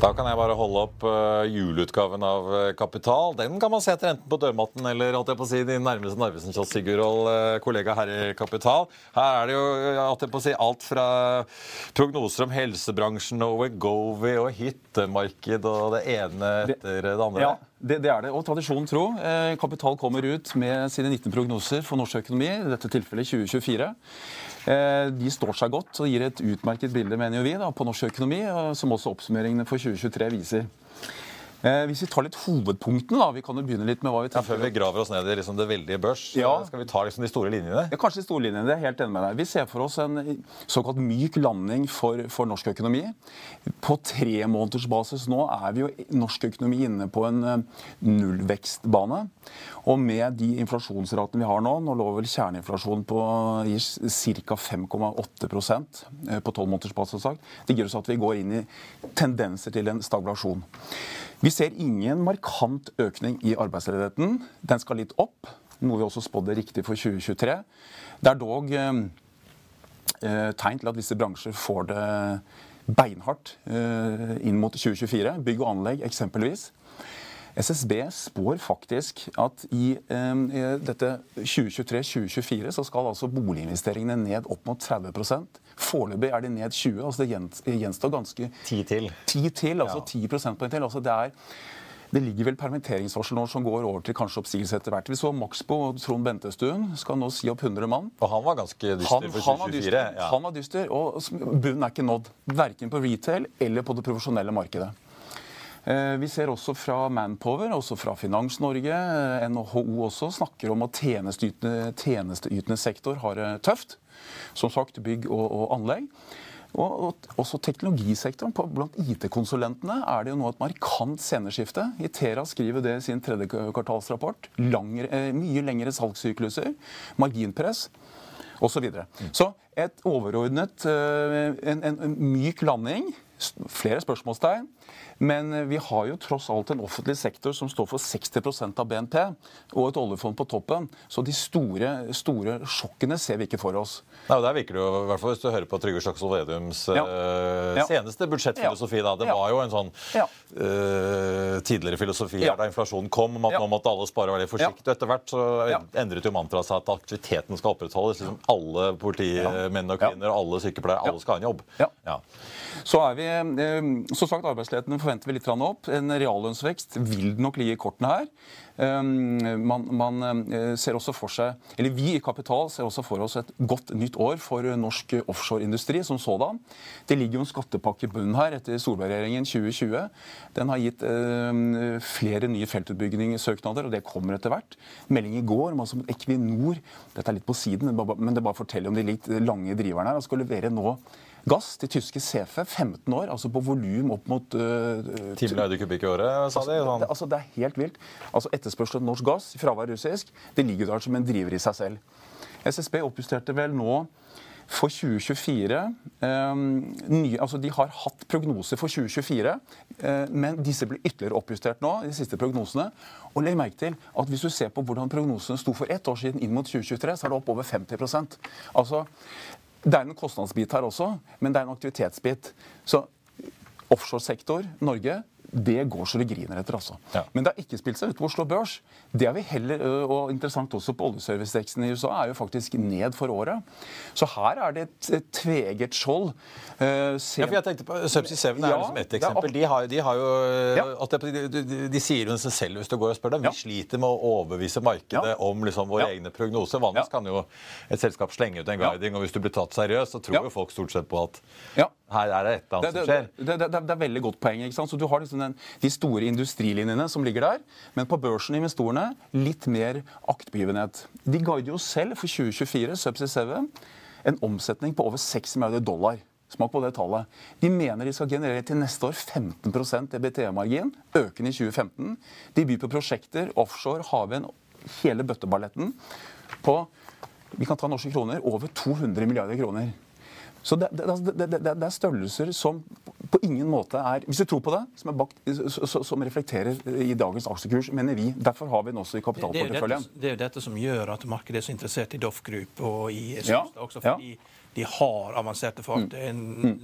Da kan jeg bare holde opp uh, juleutgaven av uh, Kapital. Den kan man se etter enten på dørmatten eller holdt jeg på å si, din nærmeste Narvesen Kiosk Sigurd uh, kollega her i Kapital. Her er det jo holdt jeg på å si, alt fra prognoser om helsebransjen og Wegovi og hyttemarked og det ene etter det andre. Ja, det, det, er det. Og tradisjonen tro. Eh, Kapital kommer ut med sine 19 prognoser for norsk økonomi, i dette tilfellet 2024. Eh, de står seg godt og gir et utmerket bilde mener vi, da, på norsk økonomi, som også oppsummeringene for 2023 viser. Eh, hvis vi tar litt hovedpunktene, da. Vi kan jo begynne litt med hva vi tenker. Ja, før vi graver oss ned i liksom det veldige børs, ja. skal vi ta liksom de store linjene? Ja, kanskje de store linjene. Det er helt enig med deg. Vi ser for oss en såkalt myk landing for, for norsk økonomi. På tre måneders basis nå er vi jo norsk økonomi inne på en uh, nullvekstbane. Og med de inflasjonsratene vi har nå, nå lå vel kjerneinflasjonen på ca. 5,8 eh, på tolvmånedersbasis, det gir oss at vi går inn i tendenser til en stagflasjon. Vi ser ingen markant økning i arbeidsledigheten. Den skal litt opp, noe vi også spådde riktig for 2023. Det er dog eh, eh, tegn til at visse bransjer får det beinhardt eh, inn mot 2024. Bygg og anlegg eksempelvis. SSB spår faktisk at i eh, dette 2023-2024 så skal altså boliginvesteringene ned opp mot 30% Foreløpig er de ned 20. altså Det gjenstår ganske 10 til. 10 til, altså ja. 10 prosentpoeng til. altså det er det ligger vel permitteringsvarsel nå som går over til kanskje oppsigelse etter hvert. Vi så Maxbo og Trond Bentestuen skal nå si opp 100 mann. Og han var ganske dyster han, for 2024. Han var dyster, ja. han var dyster og bunnen er ikke nådd. Verken på retail eller på det profesjonelle markedet. Eh, vi ser også fra Manpower, også fra Finans-Norge, eh, NHO også, snakker om at tjenesteytende, tjenesteytende sektor har det tøft. Som sagt, bygg og, og anlegg. Og, og, også teknologisektoren. Blant IT-konsulentene er det jo nå et markant sceneskifte. Itera skriver det i sin tredje kvartalsrapport. Langere, eh, mye lengre salgssykluser, marginpress osv. Så, videre. mm. så et overordnet, en, en, en myk landing. Flere spørsmålstegn. Men eh, vi har jo tross alt en offentlig sektor som står for 60% av BNP, og et oljefond på toppen. Så de store, store sjokkene ser vi ikke for oss. Nei, og Der virker det jo, i hvert fall hvis du hører på Trygve Slagsvold Vedums ja. Uh, seneste budsjettfilosofi. da. Det var jo en sånn uh, tidligere filosofi da inflasjonen kom, om at nå måtte alle spare og være litt forsiktige. Etter hvert så endret jo mantraet seg at aktiviteten skal opprettholdes. Liksom alle politimenn og -kvinner alle sykepleiere, alle skal ha en jobb. Ja. Så er vi, som sagt, Arbeidsledigheten forventer vi litt opp. En reallønnsvekst vil nok ligge i kortene her. Man, man, ser også for seg, eller Vi i Kapital ser også for oss et godt nytt år for norsk offshoreindustri som sådan. Det ligger jo en skattepakke i bunnen her etter Solberg-regjeringen 2020. Den har gitt flere nye feltutbyggingssøknader, og det kommer etter hvert. Melding i går om altså Equinor Dette er litt på siden, men det bare forteller om de litt lange driverne her. skal levere nå gass til tyske CFE 15 år, altså på volum opp mot uh, 10 milliarder kubikk i året, sa de? Sånn. Det, altså, det er helt vilt. Altså Etterspørsel etter norsk gass, fravær russisk, det ligger der som en driver i seg selv. SSB oppjusterte vel nå for 2024 um, nye, altså De har hatt prognoser for 2024, uh, men disse blir ytterligere oppjustert nå. de siste prognosene. Og legg merke til at Hvis du ser på hvordan prognosene sto for ett år siden inn mot 2023, så er det opp over 50 Altså, det er en kostnadsbit her også, men det er en aktivitetsbit. Så offshoresektor, Norge, det går så det griner etter, altså. Ja. Men det har ikke spilt seg ut på Oslo Børs. Det er vi heller, og interessant også på oljeserviceteksten i USA, er jo faktisk ned for året. Så her er det et, et tveget skjold. Uh, Ja, for jeg tenkte på Subsea 7 er Ja, liksom ett eksempel. De har, de har jo Ja. de, de, de sier jo seg selv hvis du går og spør dem. Vi sliter med å overbevise markedet om liksom våre egne prognoser. Vanligvis kan jo et selskap slenge ut en guiding, og hvis du blir tatt seriøst, så tror jo folk stort sett på at Ja. her er det et eller annet det, som skjer. det, det, det, det er veldig godt poeng. ikke sant? Så Du har liksom den, de store industrilinjene som ligger der, men på børsen investorene litt mer aktbegivenhet. De guider jo selv for 2024, Subsea 7, en omsetning på over 6 milliarder dollar. Smak på det tallet. De mener de skal generere til neste år 15% EBT-margin, økende i 2015. De byr på prosjekter, offshore, havvind, hele bøtteballetten på vi kan ta norske kroner, over 200 milliarder kroner. Så det, det, det, det, det det er størrelser som på ingen måte er Hvis du tror på det, som, er bakt, som reflekterer i dagens aksjekurs, mener vi. Derfor har vi den også i Det kapitalporteføljen. det er jo dette som gjør at markedet er så interessert i Doff Group og i Ja, også. også ja. fordi de har avanserte fartøy.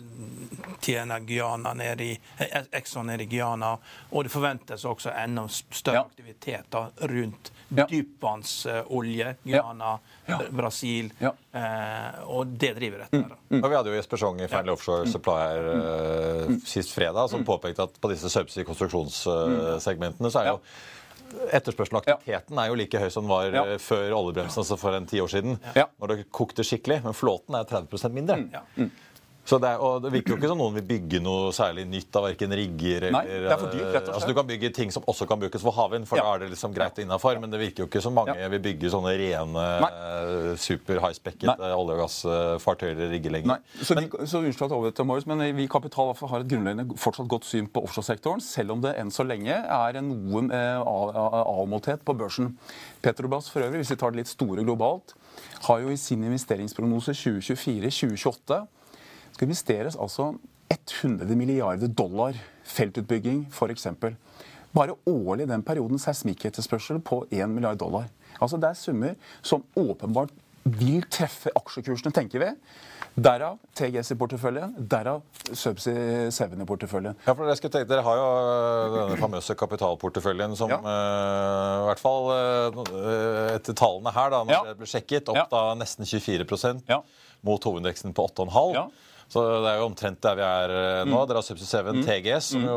Tjener Guyana nede i eh, Exxon nede i Guyana. Og det forventes også enda større Ja. aktivitet rundt Ja. dypvannsolje. Guyana, Ja. Brasil. Ja. Eh, og det driver dette. Mm. Mm. Og vi hadde jo Jesper Schong i Fearnley Offshore Supply her eh, sist fredag, som påpekte at på disse subsea-konstruksjonssegmentene så er jo Etterspørselen og aktiviteten er jo like høy som den var Ja. eh, før oljebremsen, altså for en ti år siden. Ja. Når det kokte skikkelig. Men flåten er 30% mindre. Så det, er, og det virker jo ikke som noen vil bygge noe særlig nytt av verken rigger eller Nei, det er for dyrt, rett og slett. Altså, du kan bygge ting som også kan brukes for havvind, for Ja. da er det liksom greit innafor. Men det virker jo ikke som mange Ja. vil bygge sånne rene, Nei. eh, super high-specced olje- og gassfartøy eller rigger lenger. Nei, så, vi, så unnskyld at jeg avbryter, Marius, men vi i Kapital har et grunnleggende fortsatt godt syn på offshoresektoren, selv om det enn så lenge er en noe eh, av- av- avmålthet på børsen. Petrobras for øvrig, hvis vi tar det litt store globalt, har jo i sin investeringsprognose 2024-2028 skal investeres altså 100 milliarder dollar feltutbygging, f.eks. Bare årlig i den perioden seismikketterspørsel på 1 milliard dollar. Altså Det er summer som åpenbart vil treffe aksjekursene, tenker vi. Derav TGS i porteføljen, derav Subsea 7 i porteføljen. Ja, for skulle tenke, dere har jo øh, denne famøse kapitalporteføljen som Ja. uh, i hvert fall uh, etter tallene her, da, når Ja. det ble sjekket, opp Ja. da nesten 24 Ja. mot hovedindeksen på 8,5 Ja. Så det er jo omtrent der vi er nå. nå. Dere har Subsea 7 TGS, som jo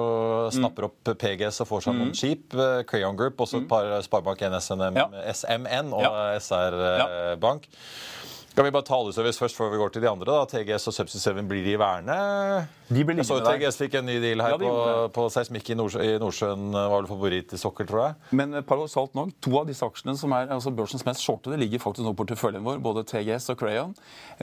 snapper opp PGS og får seg noen skip. øh, Crayon Group, også et par Sparebank1 Ja. SMN og Ja. SR Ja. Bank. Skal vi bare ta oljeservice først før vi går til de andre? da? TGS og Subsea 7 blir de værende? De blir Jeg så jo. TGS fikk en ny deal her Ja, de på, på seismikk i, Nordsjø, i Nordsjøen. Var vel favoritt i sokkel, tror jeg. Men eh, paradoksalt nok, to av disse aksjene som er altså børsens mest shortede, ligger faktisk nå på porteføljen vår, både TGS og Crayon.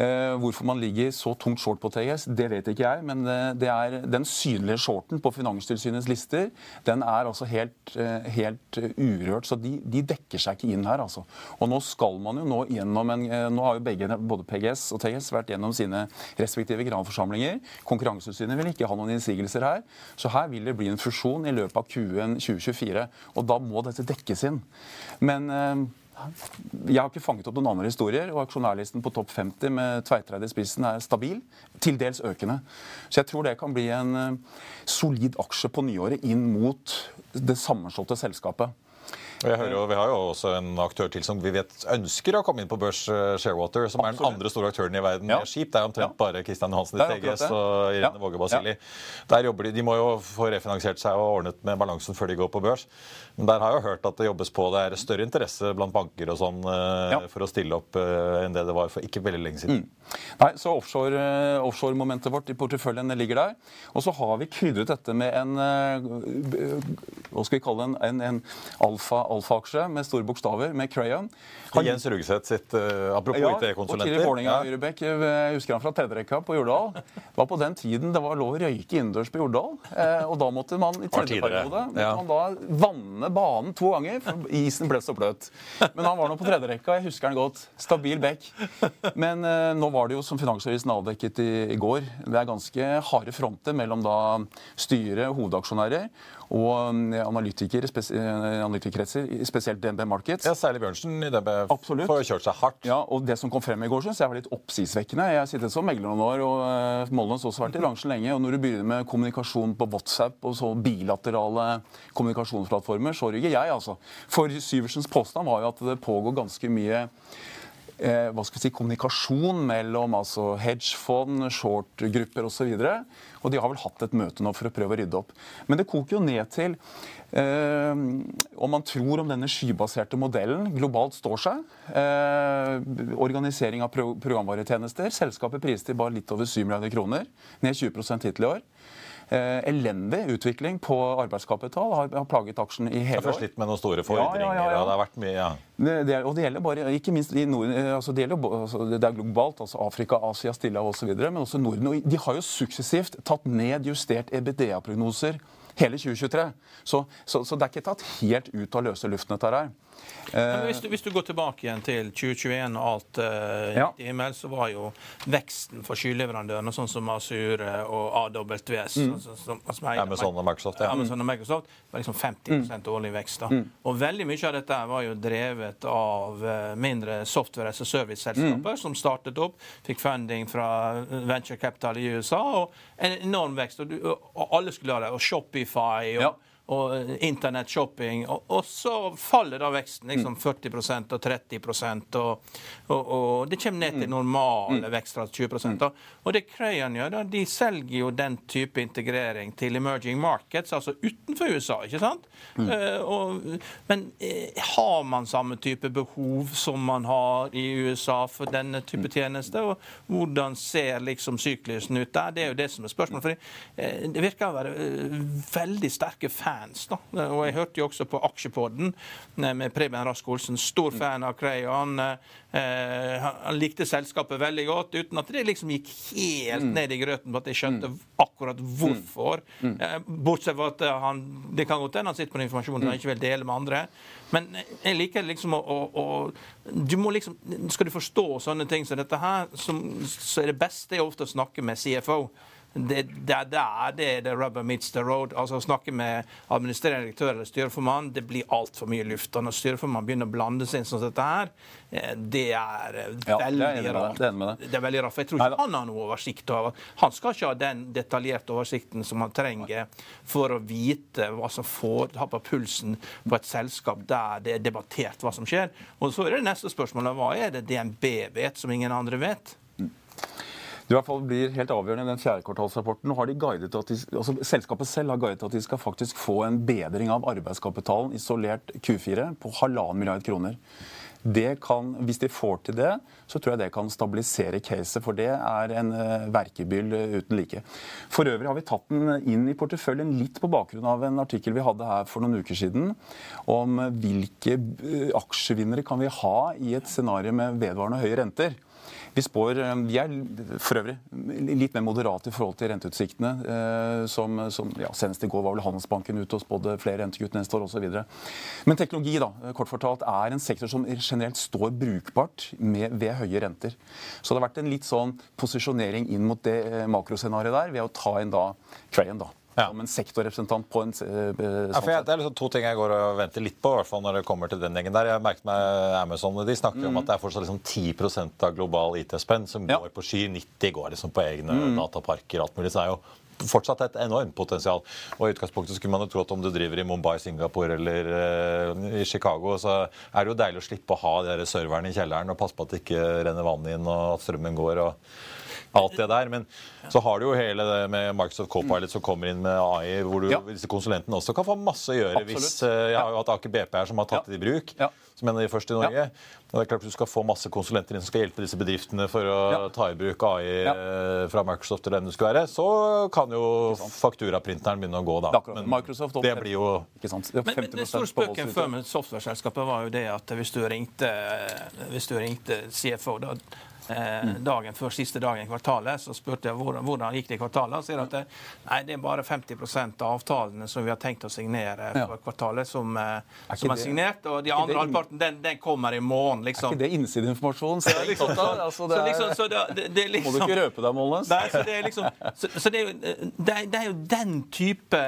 Eh, hvorfor man ligger så tungt short på TGS, det vet ikke jeg. Men eh, det er den synlige shorten på Finanstilsynets lister, den er altså helt, eh, helt eh, urørt. Så de, de dekker seg ikke inn her, altså. Og nå skal man jo nå gjennom en eh, Nå har jo begge, både PGS og TGS vært gjennom sine respektive granforsamlinger. Konkurransetilsynet vil ikke ha noen innsigelser her. Så her vil det bli en fusjon i løpet av Q1 2024. Og da må dette dekkes inn. Men eh, jeg har ikke fanget opp noen andre historier, og aksjonærlisten på topp 50 med Tveitreid i spissen er stabil, til dels økende. Så jeg tror det kan bli en eh, solid aksje på nyåret inn mot det sammenslåtte selskapet. Og jeg hører jo, Vi har jo også en aktør til som vi vet ønsker å komme inn på børs, eh, Sharewater, som er den andre store aktøren i verden Ja. med skip. Det er omtrent Ja. bare Kristian Johansen i TGS og Irene Ja. Våge Basili. Der jobber De de må jo få refinansiert seg og ordnet med balansen før de går på børs. Men der har jeg jo hørt at det jobbes på. Det er større interesse blant banker og sånn eh, Ja. for å stille opp eh, enn det det var for ikke veldig lenge siden. Nei, så offshore-momentet Offshore-momentet vårt i porteføljen ligger der. Og så har vi krydret dette med en hva skal vi kalle det, en, en alfa- alfa-aksje med store bokstaver, med Crayon. Han... Jens Rugseth sitt uh, Apropos Ja, IT-konsulenter. Vålerenga Ja. Ørebekk. Jeg husker han fra tredjerekka på Jordal. Det var på den tiden det var lov å røyke innendørs på Jordal. Eh, og da måtte man i tredje periode ja. man da vanne banen to ganger, for isen ble så bløt. Men han var nå på tredjerekka, jeg husker han godt. Stabil bekk. Men eh, nå var det jo, som Finansavisen avdekket i, i går, det er ganske harde fronter mellom da styret, hovedaksjonærer, og analytiker analytikere, spes- eh, analytikerkretser spesielt DNB Markets. Ja, Særlig Bjørnsen i DNB Absolutt. får kjørt seg hardt. Ja, og Det som kom frem i går, synes jeg var litt oppsiktsvekkende. Jeg har sittet som megler noen år, og uh, Mollens også vært i bransjen lenge. og Når du begynner med kommunikasjon på WhatsApp og så bilaterale kommunikasjonsplattformer, så rygger jeg, altså. For Syversens påstand var jo at det pågår ganske mye eh, hva skal vi si, kommunikasjon mellom altså hedgefond, short-grupper osv. Og, så og de har vel hatt et møte nå for å prøve å rydde opp. Men det koker jo ned til eh, om man tror om denne skybaserte modellen globalt står seg. Eh, organisering av pro programvaretjenester. Selskapet priset til bare litt over 7 milliarder kroner. Ned 20 hittil i år. Eh, elendig utvikling på arbeidskapital har, har plaget aksjen i hele år. Jeg slitt med noen store fordringer. Ja, ja, ja, og det har vært mye, ja. Det, det, og det gjelder bare, ikke minst i Norden, eh, altså det, gjelder, altså det er globalt, altså Afrika, Asia, Stillehavet osv., men også Norden. Og de har jo suksessivt tatt ned justert EBDA-prognoser hele 2023. Så, så, så, det er ikke tatt helt ut av løse luften, dette her. Hvis du, hvis, du, går tilbake igjen til 2021 og alt uh, ja. himmel, så var jo veksten for skyleverandørene, sånn som Azure og AWS mm. altså, som, altså, Amazon og Microsoft, ja. Amazon og Microsoft var liksom 50 mm. årlig vekst. da. Mm. Og veldig mye av dette var jo drevet av uh, mindre software og serviceselskaper mm. som startet opp, fikk funding fra venture capital i USA, og en enorm vekst. Og, du, og alle skulle ha det. Og Shopify og ja og eh, internettshopping. Og, og, så faller da veksten liksom 40 mm. og 30 og, og, og det kommer ned til normal normale av vekster, 20 da. Og det Crayon gjør, da, de selger jo den type integrering til emerging markets, altså utenfor USA. ikke sant? Mm. Uh, og, men uh, har man samme type behov som man har i USA for denne type tjenester? Og hvordan ser liksom syklusen ut der? Det er jo det som er spørsmålet. For uh, det virker å være veldig sterke fans fans. da. Og Jeg hørte jo også på Aksjepodden eh, med Preben Rask Olsen. Stor fan av Crayon. Eh, han likte selskapet veldig godt, uten at det liksom gikk helt mm. ned i grøten på at jeg skjønte mm. akkurat hvorfor. Mm. Eh, bortsett fra at han det kan godt hende han sitter på den informasjonen han ikke vil dele med andre. Men jeg liker liksom å, å, å, du må liksom, Skal du forstå sånne ting som dette her, som, så er det beste er ofte å snakke med CFO det, det, det, er det the rubber meets the road. Altså Å snakke med administrerende direktør eller styreformann, det blir altfor mye luft. Og når styreformann begynner å blande seg inn som dette her, eh, det er eh, ja, veldig rart. Det, det, er veldig rart, for Jeg tror ikke han har noe oversikt over Han skal ikke ha den detaljerte oversikten som han trenger for å vite hva som får ha på pulsen på et selskap der det er debattert hva som skjer. Og så er det neste spørsmålet hva er det DNB vet som ingen andre vet? Mm. I hvert fall blir helt avgjørende i den fjerde kvartalsrapporten. de altså Selskapet selv har guidet at de skal faktisk få en bedring av arbeidskapitalen isolert Q4 på halvannen milliard kroner. Kan, hvis de får til det, så tror jeg det kan stabilisere caset. For det er en uh, verkebyll uten like. For øvrig har vi tatt den inn i porteføljen litt på bakgrunn av en artikkel vi hadde her for noen uker siden om hvilke uh, aksjevinnere kan vi ha i et scenario med vedvarende høye renter. Vi spår eh, Vi er for øvrig litt mer moderate i forhold til renteutsiktene. Eh, som, som ja, Senest i går var vel Handelsbanken ute og spådde flere rentekutt neste år osv. Men teknologi da, kort fortalt, er en sektor som generelt står brukbart med, ved høye renter. Så det har vært en litt sånn posisjonering inn mot det eh, makroscenarioet der ved å ta inn da Crayon. da ja. som en sektorrepresentant på en uh, ja, jeg, Det er liksom to ting jeg går og venter litt på, i hvert fall når det kommer til den gjengen der. Jeg merket meg Amazon, De snakker mm. om at det er fortsatt liksom 10% av global IT-spenn som ja. går på sky. 90 går liksom på egne mm. dataparker. alt mulig. Så er jo fortsatt et enormt potensial. Og i utgangspunktet skulle man jo tro at om du driver i Mumbai, Singapore eller uh, i Chicago, så er det jo deilig å slippe å ha de serverne i kjelleren og passe på at det ikke renner vann inn og at strømmen går. og alt det der. Men så har du jo hele det med Microsoft Copilot som kommer inn med AI, hvor du, ja. disse konsulentene også kan få masse å gjøre. Absolutt. Hvis, uh, jeg har jo hatt Aker BP her som har tatt det i bruk, som en av de første i Norge. Det er klart Du skal få masse konsulenter inn som skal hjelpe disse bedriftene for å ta i bruk AI uh, fra Microsoft eller den det skulle være. Så kan jo fakturaprinteren begynne å gå, da. Men Microsoft det blir jo ikke sant? Det men, men det store spøken før med software-selskapet var jo det at hvis du ringte, hvis du ringte CFO da Eh, dagen før siste dagen i kvartalet. Så spurte jeg hvordan, hvordan gikk det i kvartalet. Og sier at det, nei, det er bare 50 av avtalene som vi har tenkt å signere for kvartalet, som, eh, er, som er signert. Og de andre halvparten, den, den, kommer i morgen. Liksom. Er ikke det innsideinformasjon? Så, liksom, så, altså, det, liksom, så det, det, liksom, Må du ikke røpe deg, Målnes? Nei, så det er liksom, så, så det, er jo, det, er, det er jo den type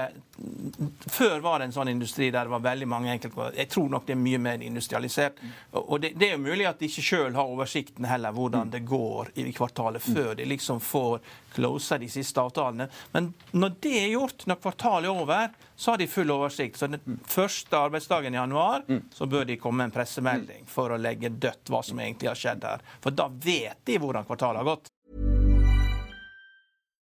før var det en sånn industri der det var veldig mange enkeltgårder. Jeg tror nok det er mye mer industrialisert. Og det, det er jo mulig at de ikke sjøl har oversikten heller hvordan det går i kvartalet før de liksom får closa de siste avtalene. Men når det er gjort, når kvartalet er over, så har de full oversikt. Så den første arbeidsdagen i januar så bør de komme med en pressemelding for å legge dødt hva som egentlig har skjedd her. For da vet de hvordan kvartalet har gått.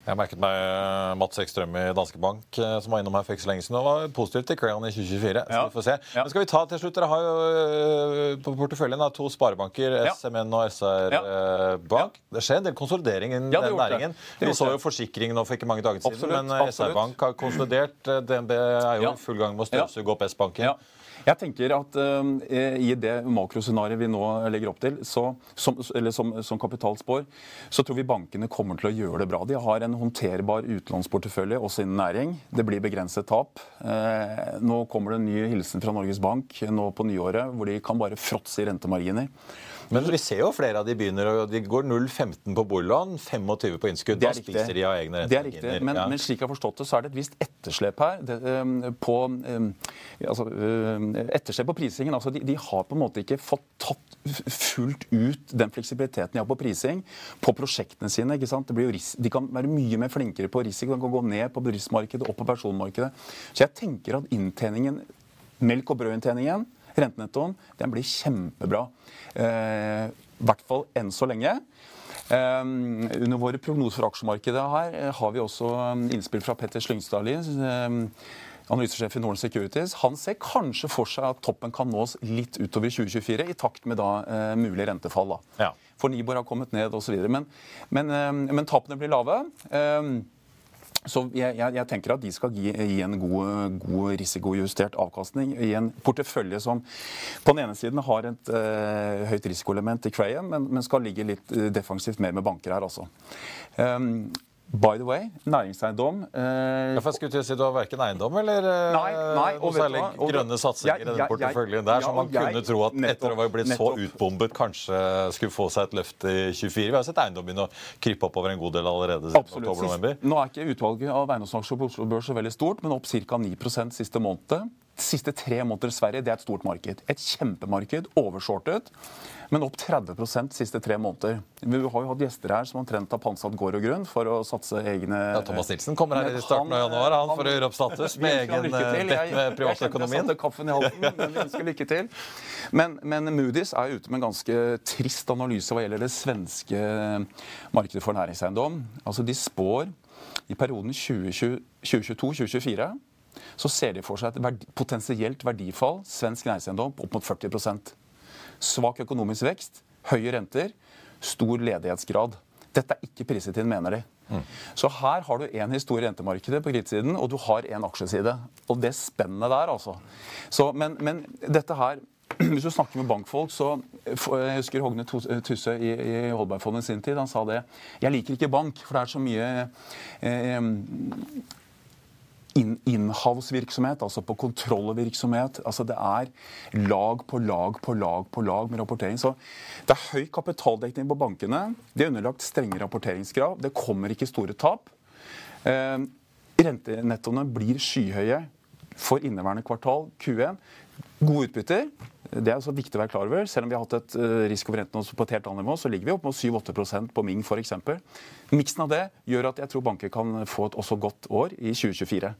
Jeg merket meg eh, Mats Ekstrøm i Danske Bank eh, som var innom her for ikke så lenge siden og var positiv til Crayon i 2024. Så Ja. vi får se. Ja. Men skal vi ta til slutt, Dere har jo eh, på porteføljen to sparebanker. SMN og SR Ja. Bank. Det skjer en del konsolidering i den næringen. Vi så jo forsikring nå for ikke mange dager siden, Absolutt, men absolutt. SR Bank har konsolidert. DNB er jo i full gang med å støvsuge opp S-banken. Jeg tenker at uh, I det makroscenarioet vi nå legger opp til, så, som, eller som, som kapitalspår, så tror vi bankene kommer til å gjøre det bra. De har en håndterbar utlånsportefølje også innen næring. Det blir begrenset tap. Uh, nå kommer det en ny hilsen fra Norges Bank nå på nyåret, hvor de kan bare fråtse i rentemarginer. Men vi ser jo flere av de begynner, og de går 0,15 på boliglån, 25 på innskudd. Da er spiser de av egne Det er riktig, men, Ja. men slik jeg har forstått det, så er det et visst etterslep her. Det, um, på, um, altså, um, etterslep på prisingen. Altså, de, de har på en måte ikke fått tatt fullt ut den fleksibiliteten de har på prising på prosjektene sine. ikke sant? De kan være mye mer flinkere på risiko. De kan gå ned på bedriftsmarkedet, og på personmarkedet. Så jeg tenker at inntjeningen, melk- og brødinntjeningen, rentenettoen, den blir kjempebra. Eh, I hvert fall enn så lenge. Under våre prognoser for aksjemarkedet her eh, har vi også innspill fra Petter Slyngstadli, analysesjef i Norden Securities. Han ser kanskje for seg at toppen kan nås litt utover 2024, i takt med da eh, mulig rentefall. da. Ja. For Nibor har kommet ned osv. Men, men, men tapene blir lave. Så jeg, jeg, jeg tenker at de skal gi, gi en god, god risikojustert avkastning i en portefølje som på den ene siden har et eh, høyt risikoelement i Crayon, men, men skal ligge litt eh, defensivt mer med banker her, altså. Um, by the way, næringseiendom eh, Ja, for jeg skulle til å si Du har verken eiendom eller eh, Nei, nei, noe særlig hva? Og- grønne satsinger Jeg- i den porteføljen der, ja, som man jeg- kunne tro at etter å ha nettopp- blitt så utbombet, kanskje skulle få seg et løft i 24. Vi har sett eiendom begynne å krype oppover en god del allerede Absolutt. oktober-november. Sist- Nå er ikke utvalget av eiendomsaksjer på Oslo Børs så veldig stort, men opp ca. 9 siste måned. Siste tre måneder i Sverige det er et stort marked. Et kjempemarked, overshortet, men opp 30% siste tre måneder. Vi har jo hatt gjester her som omtrent har pantsatt gård og grunn for å satse egne Ja, Thomas Nilsen kommer her i starten av januar han, han- for å gjøre opp status med egen lykke eh, til. bet Jeg- med Jeg privatøkonomien. kaffen i halsen, men vi ønsker lykke til. Men, men Moody's er ute med en ganske trist analyse hva gjelder det svenske markedet for næringseiendom. Altså De spår i perioden 2022-2024 så ser de for seg et verdi, potensielt verdifall svensk næringseiendom opp mot 40% Svak økonomisk vekst, høye renter, stor ledighetsgrad. Dette er ikke priset inn, mener de. Så her har du én historie i rentemarkedet på kredittsiden, og du har én aksjeside. Og det spennet der, altså. Så, men, men dette her hvis du snakker med bankfolk, så Jeg husker Hogne Tusse i, i Holbergfondet i sin tid. Han sa det. Jeg liker ikke bank, for det er så mye eh, inhouse-virksomhet, altså på kontrollvirksomhet. Altså det er lag på lag på lag på lag med rapportering. Så det er høy kapitaldekning på bankene. De er underlagt strenge rapporteringskrav. Det kommer ikke store tap. Eh, rentenettoene blir skyhøye for inneværende kvartal, Q1. Gode utbytter. Det er også viktig å være klar over. Selv om vi har hatt et uh, renten på et helt annet nivå, så ligger vi opp mot 7-8% på Ming f.eks. Miksen av det gjør at jeg tror banker kan få et også godt år i 2024.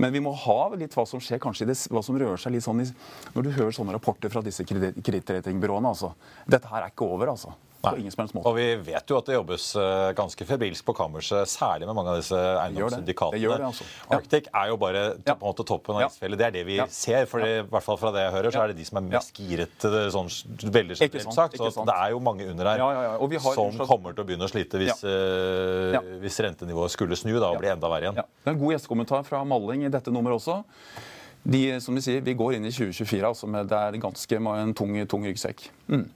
Men vi må ha litt hva som skjer, kanskje det, hva som rører seg litt sånn i, når du hører sånne rapporter fra disse kredittratingbyråene. Altså. Dette her er ikke over, altså. Og vi vet jo at det jobbes eh, ganske febrilsk på kammerset, særlig med mange av disse eiendomssyndikatene. Altså. Ja. Arctic er jo bare ja. på en måte toppen av isfjellet. Det er det vi ja. ser. For i hvert fall fra det jeg hører, så er det de som er mest giret sånn veldig generelt sagt. Så det er jo mange under her som kommer til å begynne å slite hvis, uh, hvis rentenivået skulle snu da, og bli enda verre igjen. Det er en god gjestekommentar fra Malling i dette nummeret også. De, som de sier, Vi går inn i 2024 altså med det er ganske en tung, tung ryggsekk. Mm.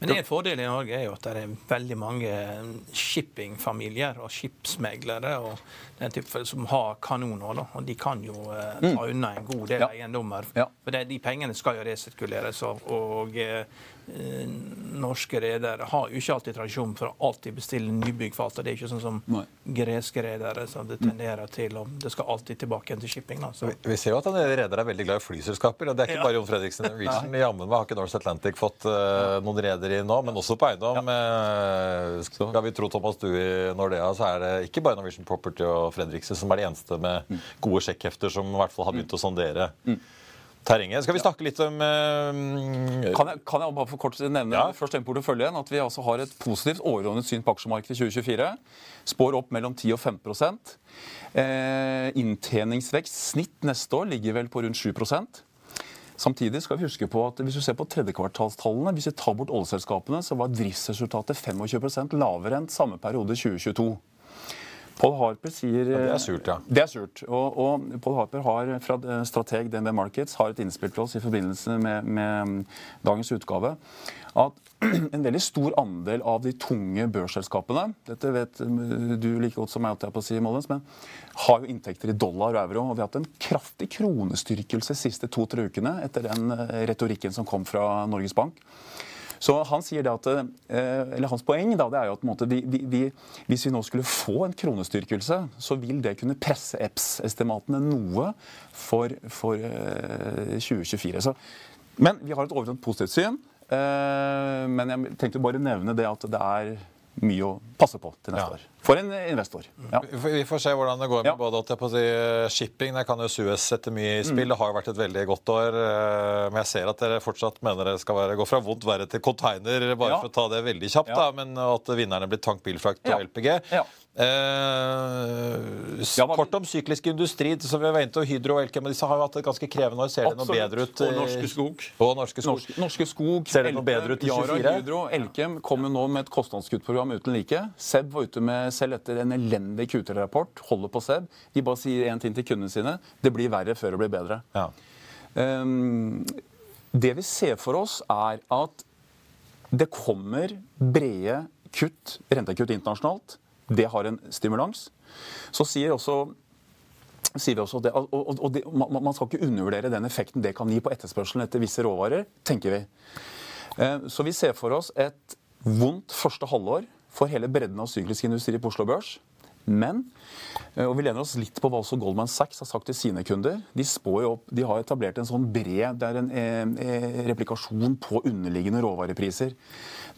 Men en fordel i Norge er jo at det er veldig mange shippingfamilier og skipsmeglere og den type som har kanoner. Da. Og de kan jo eh, ta mm. unna en god del ja. eiendommer. Ja. For det, de pengene skal jo resirkuleres. Og, og Eh, norske redere har jo ikke alltid tradisjon for å alltid bestille nybygg. Det er ikke sånn som Nei. greske redere, som det tenderer til. og Det skal alltid tilbake igjen til shipping. Vi, vi, ser jo at en reder er veldig glad i flyselskaper. og Det er ikke ja. bare Jon Fredriksen Norwegian. I jammen har ikke Norse Atlantic fått uh, noen redere nå, men også på eiendom. Ja. Uh, skal vi tro Thomas Due i Nordea, så er det ikke bare Norwegian Property og Fredriksen som er de eneste med mm. gode sjekkhefter som i hvert fall har begynt å sondere. Mm terrenget. Skal vi snakke litt om uh, kan, jeg, kan, jeg, bare for kort nevne ja. først den porteføljen, at vi altså har et positivt overordnet syn på aksjemarkedet i 2024. Spår opp mellom 10 og 5 eh, Inntjeningsvekst snitt neste år ligger vel på rundt 7% Samtidig skal vi huske på at hvis du ser på tredjekvartalstallene, hvis vi tar bort oljeselskapene, så var driftsresultatet 25% lavere enn samme periode 2022. Paul Harper sier ja, Det er surt, ja. Det er surt. Og, og Paul Harper har fra strateg DNB Markets har et innspill til oss i forbindelse med, med dagens utgave at en veldig stor andel av de tunge børsselskapene dette vet du like godt som meg, på å si, Mollens, men har jo inntekter i dollar og euro. og Vi har hatt en kraftig kronestyrkelse de siste to-tre ukene etter den eh, retorikken som kom fra Norges Bank. Så han sier det at, eh, eller Hans poeng da, det er jo at måte, vi, vi, hvis vi nå skulle få en kronestyrkelse, så vil det kunne presse EPS-estimatene noe for, for 2024. Eh, så, men vi har et overordnet positivt syn. Eh, men jeg tenkte bare nevne det at det er mye å passe på til neste ja. år. For en investor. Ja. Vi får se hvordan det går med ja. både på si, shipping. Der kan jo Suez sette mye i spill. Mm. Det har jo vært et veldig godt år. Eh, men jeg ser at dere fortsatt mener det skal være, gå fra vondt verre til container, bare for å ta det veldig kjapt. Da, men at vinnerne blir tankbilfrakt og LPG. Eh, kort om syklisk industri. som vi var inne til, Hydro og Elkem disse har jo hatt det ganske krevende år. Ser det noe bedre ut? Og Norske Skog. Og Norske Skog. Norske, Norske Skog Ser det noe bedre ut i 24? Yara, Hydro, Elkem kommer nå med et kostnadskuttprogram uten like. Seb var ute med selv etter en elendig Q3-rapport. Holder på Seb. De bare sier én ting til kundene sine. Det blir verre før det blir bedre. Ja. Um, det vi ser for oss, er at det kommer brede kutt, rentekutt internasjonalt. Det har en stimulans. Så sier, også, sier vi også det, og, og det, Man skal ikke undervurdere den effekten det kan gi på etterspørselen etter visse råvarer, tenker vi. Eh, så vi ser for oss et vondt første halvår for hele bredden av syklisk industri på Oslo Børs. Men eh, og vi lener oss litt på hva også Goldman Sachs har sagt til sine kunder. De, opp, de har etablert en sånn bred det er en eh, eh replikasjon på underliggende råvarepriser.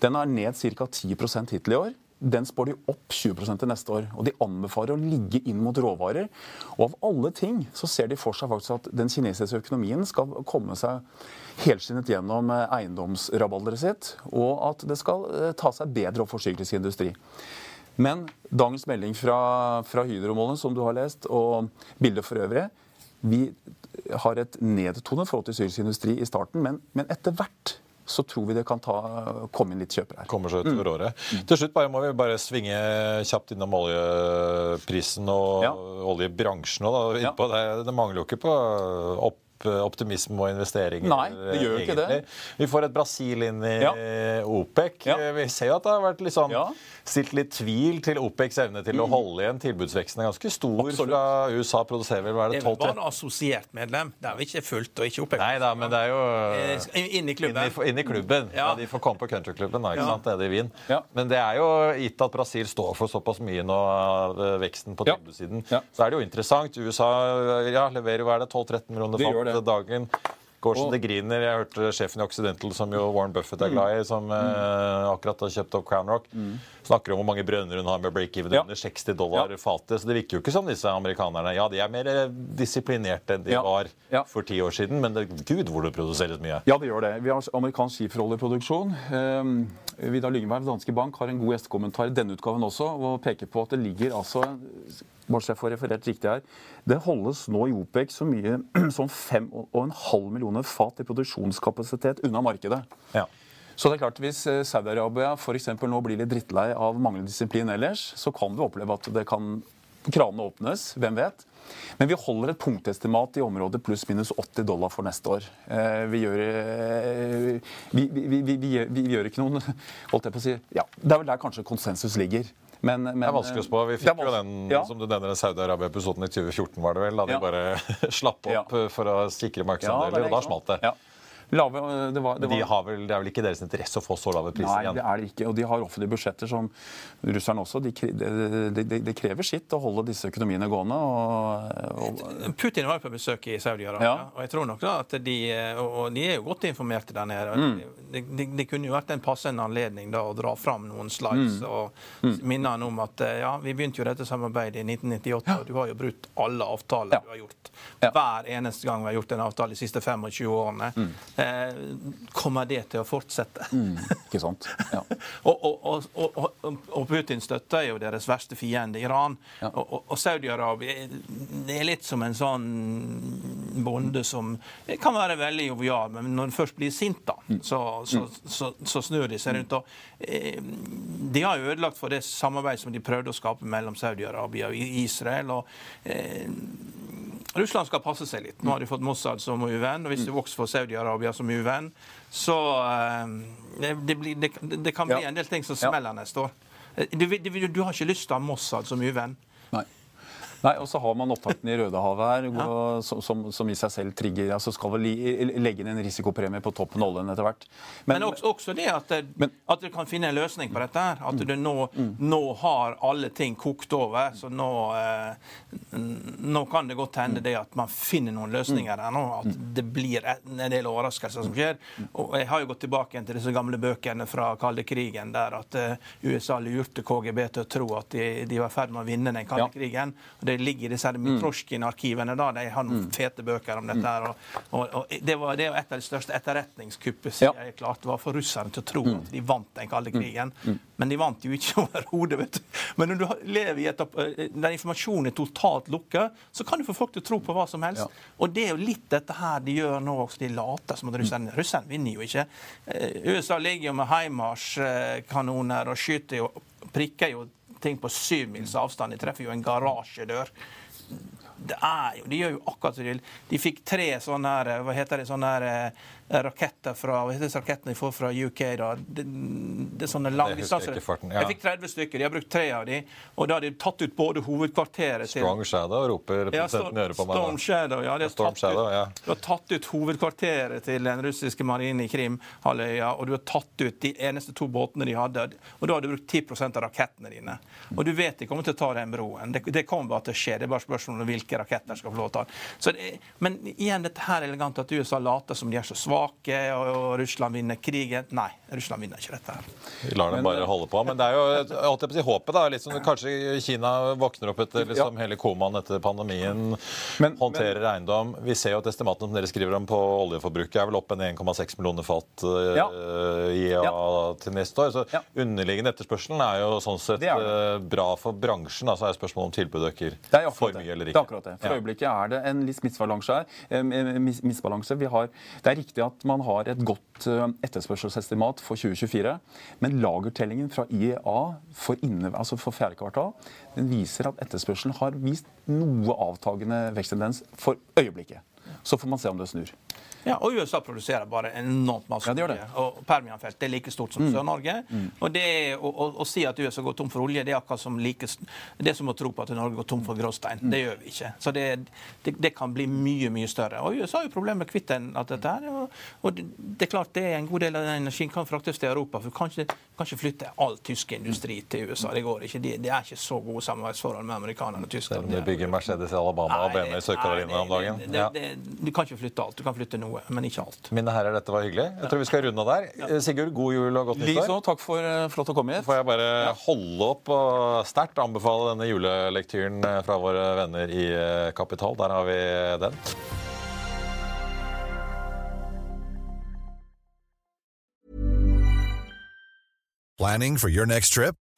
Den er ned ca. 10 hittil i år den spår de opp 20 til neste år. Og de anbefaler å ligge inn mot råvarer. Og av alle ting så ser de for seg faktisk at den kinesiske økonomien skal komme seg helskinnet gjennom eh, eiendomsrabalderet sitt, og at det skal eh, ta seg bedre opp for syklisk industri. Men dagens melding fra, fra Hydromålen, som du har lest, og bildet for øvrig Vi har et nedtonet forhold til syrisk industri i starten, men, men etter hvert så tror vi det kan ta, komme inn litt kjøpere her. Kommer seg utover mm. året. Mm. Til slutt bare, må vi bare svinge kjapt innom oljeprisen og ja. oljebransjen. Da. Ja. Det, det, mangler jo ikke på opp optimisme og investeringer. Nei, det gjør egentlig. ikke det. Vi får et Brasil inn i Ja. OPEC. Ja. Vi ser jo at det har vært litt sånn Ja. stilt litt tvil til OPECs evne til å holde igjen. Tilbudsveksten er ganske stor Absolutt. fra USA. Produserer vel hva er Det det er vel 12-13 assosiert medlem. Det er vi ikke fullt og ikke OPEC. Nei da, men det er jo Inne i klubben. Inne i, inn i klubben. Ja. Ja. De får komme på countryklubben da, ikke Ja. sant, det i Wien. Ja. Men det er jo gitt at Brasil står for såpass mye nå av eh, veksten på tilbudssiden. Ja. Så er det jo interessant. USA ja, leverer hva er det, 12-13 millioner fat det. dagen. Går så det griner. Jeg hørte sjefen i Occidental, som jo Warren Buffett er glad i, som eh, akkurat har kjøpt opp Crown Rock, snakker om hvor mange brønner hun har med break-even Ja. under 60 dollar Ja. fatet. Så det virker jo ikke som disse amerikanerne. Ja, de er mer eh, disiplinerte enn de Ja. var for ti år siden, men det, gud hvor det produseres mye. Ja, det gjør det. Vi har amerikansk skiferoljeproduksjon. Um, Vidar Lyngberg, Danske Bank, har en god gjestekommentar i denne utgaven også, og peker på at det ligger altså bare så jeg får referert riktig her, Det holdes nå i OPEC så mye som 5,5 millioner fat i produksjonskapasitet unna markedet. Ja. Så det er klart, Hvis eh, Saudi-Arabia nå blir litt drittlei av manglende disiplin ellers, så kan du oppleve at det kan kranene åpnes. Hvem vet? Men vi holder et punktestimat i området pluss-minus 80 dollar for neste år. Eh, Vi gjør, eh, vi, vi, vi, vi, vi, gjør- gjør ikke noen holdt jeg på å si, ja, Det er vel der kanskje konsensus ligger. Men, men, Det er vanskelig å spå. Vi fikk jo den ja. som du nevner, Saudi-Arabia-episoden i 2014, var det vel? Da de Ja. bare slapp opp Ja. for å sikre er markedsandeler, og da smalt sant? det. Ja. Lave, eh, det var, det de har vel, det er vel ikke deres interesse å få så lave priser Nei, igjen? det er det ikke. Og de har offentlige budsjetter som russerne også. Det de, de, de krever sitt å holde disse økonomiene gående. Og, og, Putin var jo på besøk i Saudi-Arabia, Ja. og jeg tror nok da at de og og de er jo godt informerte der nede. Mm. Det, kunne jo vært en passende anledning da å dra fram noen slides Mm. og minne han om at eh, ja, vi begynte jo dette samarbeidet i 1998, og du har jo brutt alle avtaler Ja. du har gjort. Ja. Hver eneste gang vi har gjort en avtale de siste 25 årene. Mm. Eh, kommer det til å fortsette? ikke sant? Ja. Og, og, og, og, Putin støtter jo deres verste fiende, Iran. Ja. Og, Saudi-Arabia er litt som en sånn bonde som kan være veldig jovial, men når han først blir sint, da, Mm. så, så, så, så snur de seg rundt. Eh, de har ødelagt for det samarbeidet som de prøvde å skape mellom Saudi-Arabia og Israel. og eh, Russland skal passe seg litt. Nå har de fått Mossad som uvenn. og Hvis de vokser for Saudi-Arabia som uvenn, så eh, det, det, blir, det, det kan bli en del ting som smeller neste år. Eh, Du, du, du har ikke lyst til å ha Mossad som uvenn. Nei. Og så har man opptakten i Rødehavet her, ja. som, som, som i seg selv trigger altså Skal vel legge inn en risikopremie på toppen av oljen etter hvert. Men, også, også det at, det, Men- at du kan finne en løsning på dette. her, At du nå, nå har alle ting kokt over. Så nå, eh, nå kan det godt hende det at man finner noen løsninger her nå. At det blir en en del overraskelser som skjer. Og jeg har jo gått tilbake igjen til disse gamle bøkene fra kalde krigen, der at eh, USA lurte KGB til å tro at de, de var i ferd med å vinne den kalde Ja. krigen. Og det ligger i disse her Mitrosjkin-arkivene. da, De har noen fete bøker om dette. her, og, og, og Det var det et av de største etterretningskuppene Ja. jeg klart var for russerne til å tro at de vant den kalde krigen. Men de vant jo ikke overhodet. vet du. Men når du lever i et, eh, der informasjonen er totalt lukket, så kan du få folk til å tro på hva som helst. Ja. Og det er jo litt dette her de gjør nå også. De later som at russerne Russerne vinner jo ikke. Eh, USA ligger jo med Heimars kanoner og skyter jo prikker jo ting på syv mils avstand. De treffer jo en garasjedør. Det er jo, De gjør jo akkurat som de vil. De fikk tre sånne her, hva heter det, sånne her, eh, raketter fra hva heter det, rakettene de får fra UK. da? Det, det er sånne lange jeg ikke farten, ja. Jeg fikk 30 stykker. De har brukt tre av de, og da har de tatt ut både hovedkvarteret til Strong Shadow roper representanten i øret på meg. Storm. Shadow, ja. De har, tatt Shadow, ut, ja. du har tatt ut hovedkvarteret til den russiske marinen i Krim-halvøya, og du har tatt ut de eneste to båtene de hadde, og da har du brukt 10 av rakettene dine. Og du vet de kommer til å ta den broen. Det, det kommer bare til å skje. Det er bare spørsmål om hvilke raketter skal få lov til å ta den. Så det, Men igjen dette her er elegant at USA later som de er så svake, og, og Russland vinner krigen. Nei, Russland vinner ikke dette her. Vi lar dem bare holde på. Men det er jo jeg på å si, håpet. da, Liksom, Kanskje Kina våkner opp etter liksom, hele komaen etter pandemien. Men- håndterer eiendom. Vi ser jo at estimatene som dere skriver om på oljeforbruket, er vel opp en 1,6 millioner fat eh, Ja. Ja. til neste år. Så Ja. underliggende etterspørselen er jo sånn sett Det er det. eh, bra for bransjen. Altså er spørsmålet om tilbudet øker er for mye eller ikke. Akkurat det. For Ja. øyeblikket er det en litt misbalanse her. Eh, misbalanse. Vi har, det er riktig at man har et godt eh, etterspørselsestimat for 2024, men lagertellingen fra IEA for, inne, altså for fjerde kvartal den viser at etterspørselen har vist noe avtagende veksttendens for øyeblikket. Så får man se om det snur. Ja, og USA produserer bare enormt masse Ja, det gjør det. Og Permianfelt det er like stort som Sør-Norge. Og det å, å, å si at USA går tom for olje, det er akkurat som like, det er som å tro på at Norge går tom for gråstein. Det gjør vi ikke. Så det, det, det kan bli mye, mye større. Og USA har jo problemer med å kvitte en- at dette her. Og, og det, det er klart det er en god del av den energien kan fraktes til Europa. For du kan ikke flytte all tysk industri til USA. Det går ikke. Det, det er ikke så gode samarbeidsforhold med amerikanerne og Selv om de bygger Mercedes i Alabama og Nei, BMW i Sør-Carolina om dagen. det- det- Ja. det- Du kan ikke flytte alt. Du kan flytte noe, men ikke alt. Mine herrer, dette var hyggelig. Jeg tror vi skal runde av der. Ja. Sigurd, god jul og godt Likeså, nyttår. takk for eh, flott å komme hit. Får jeg bare holde opp og sterkt anbefale denne julelektyren eh, fra våre venner i eh, Kapital. Der har vi den. Planning for your next trip?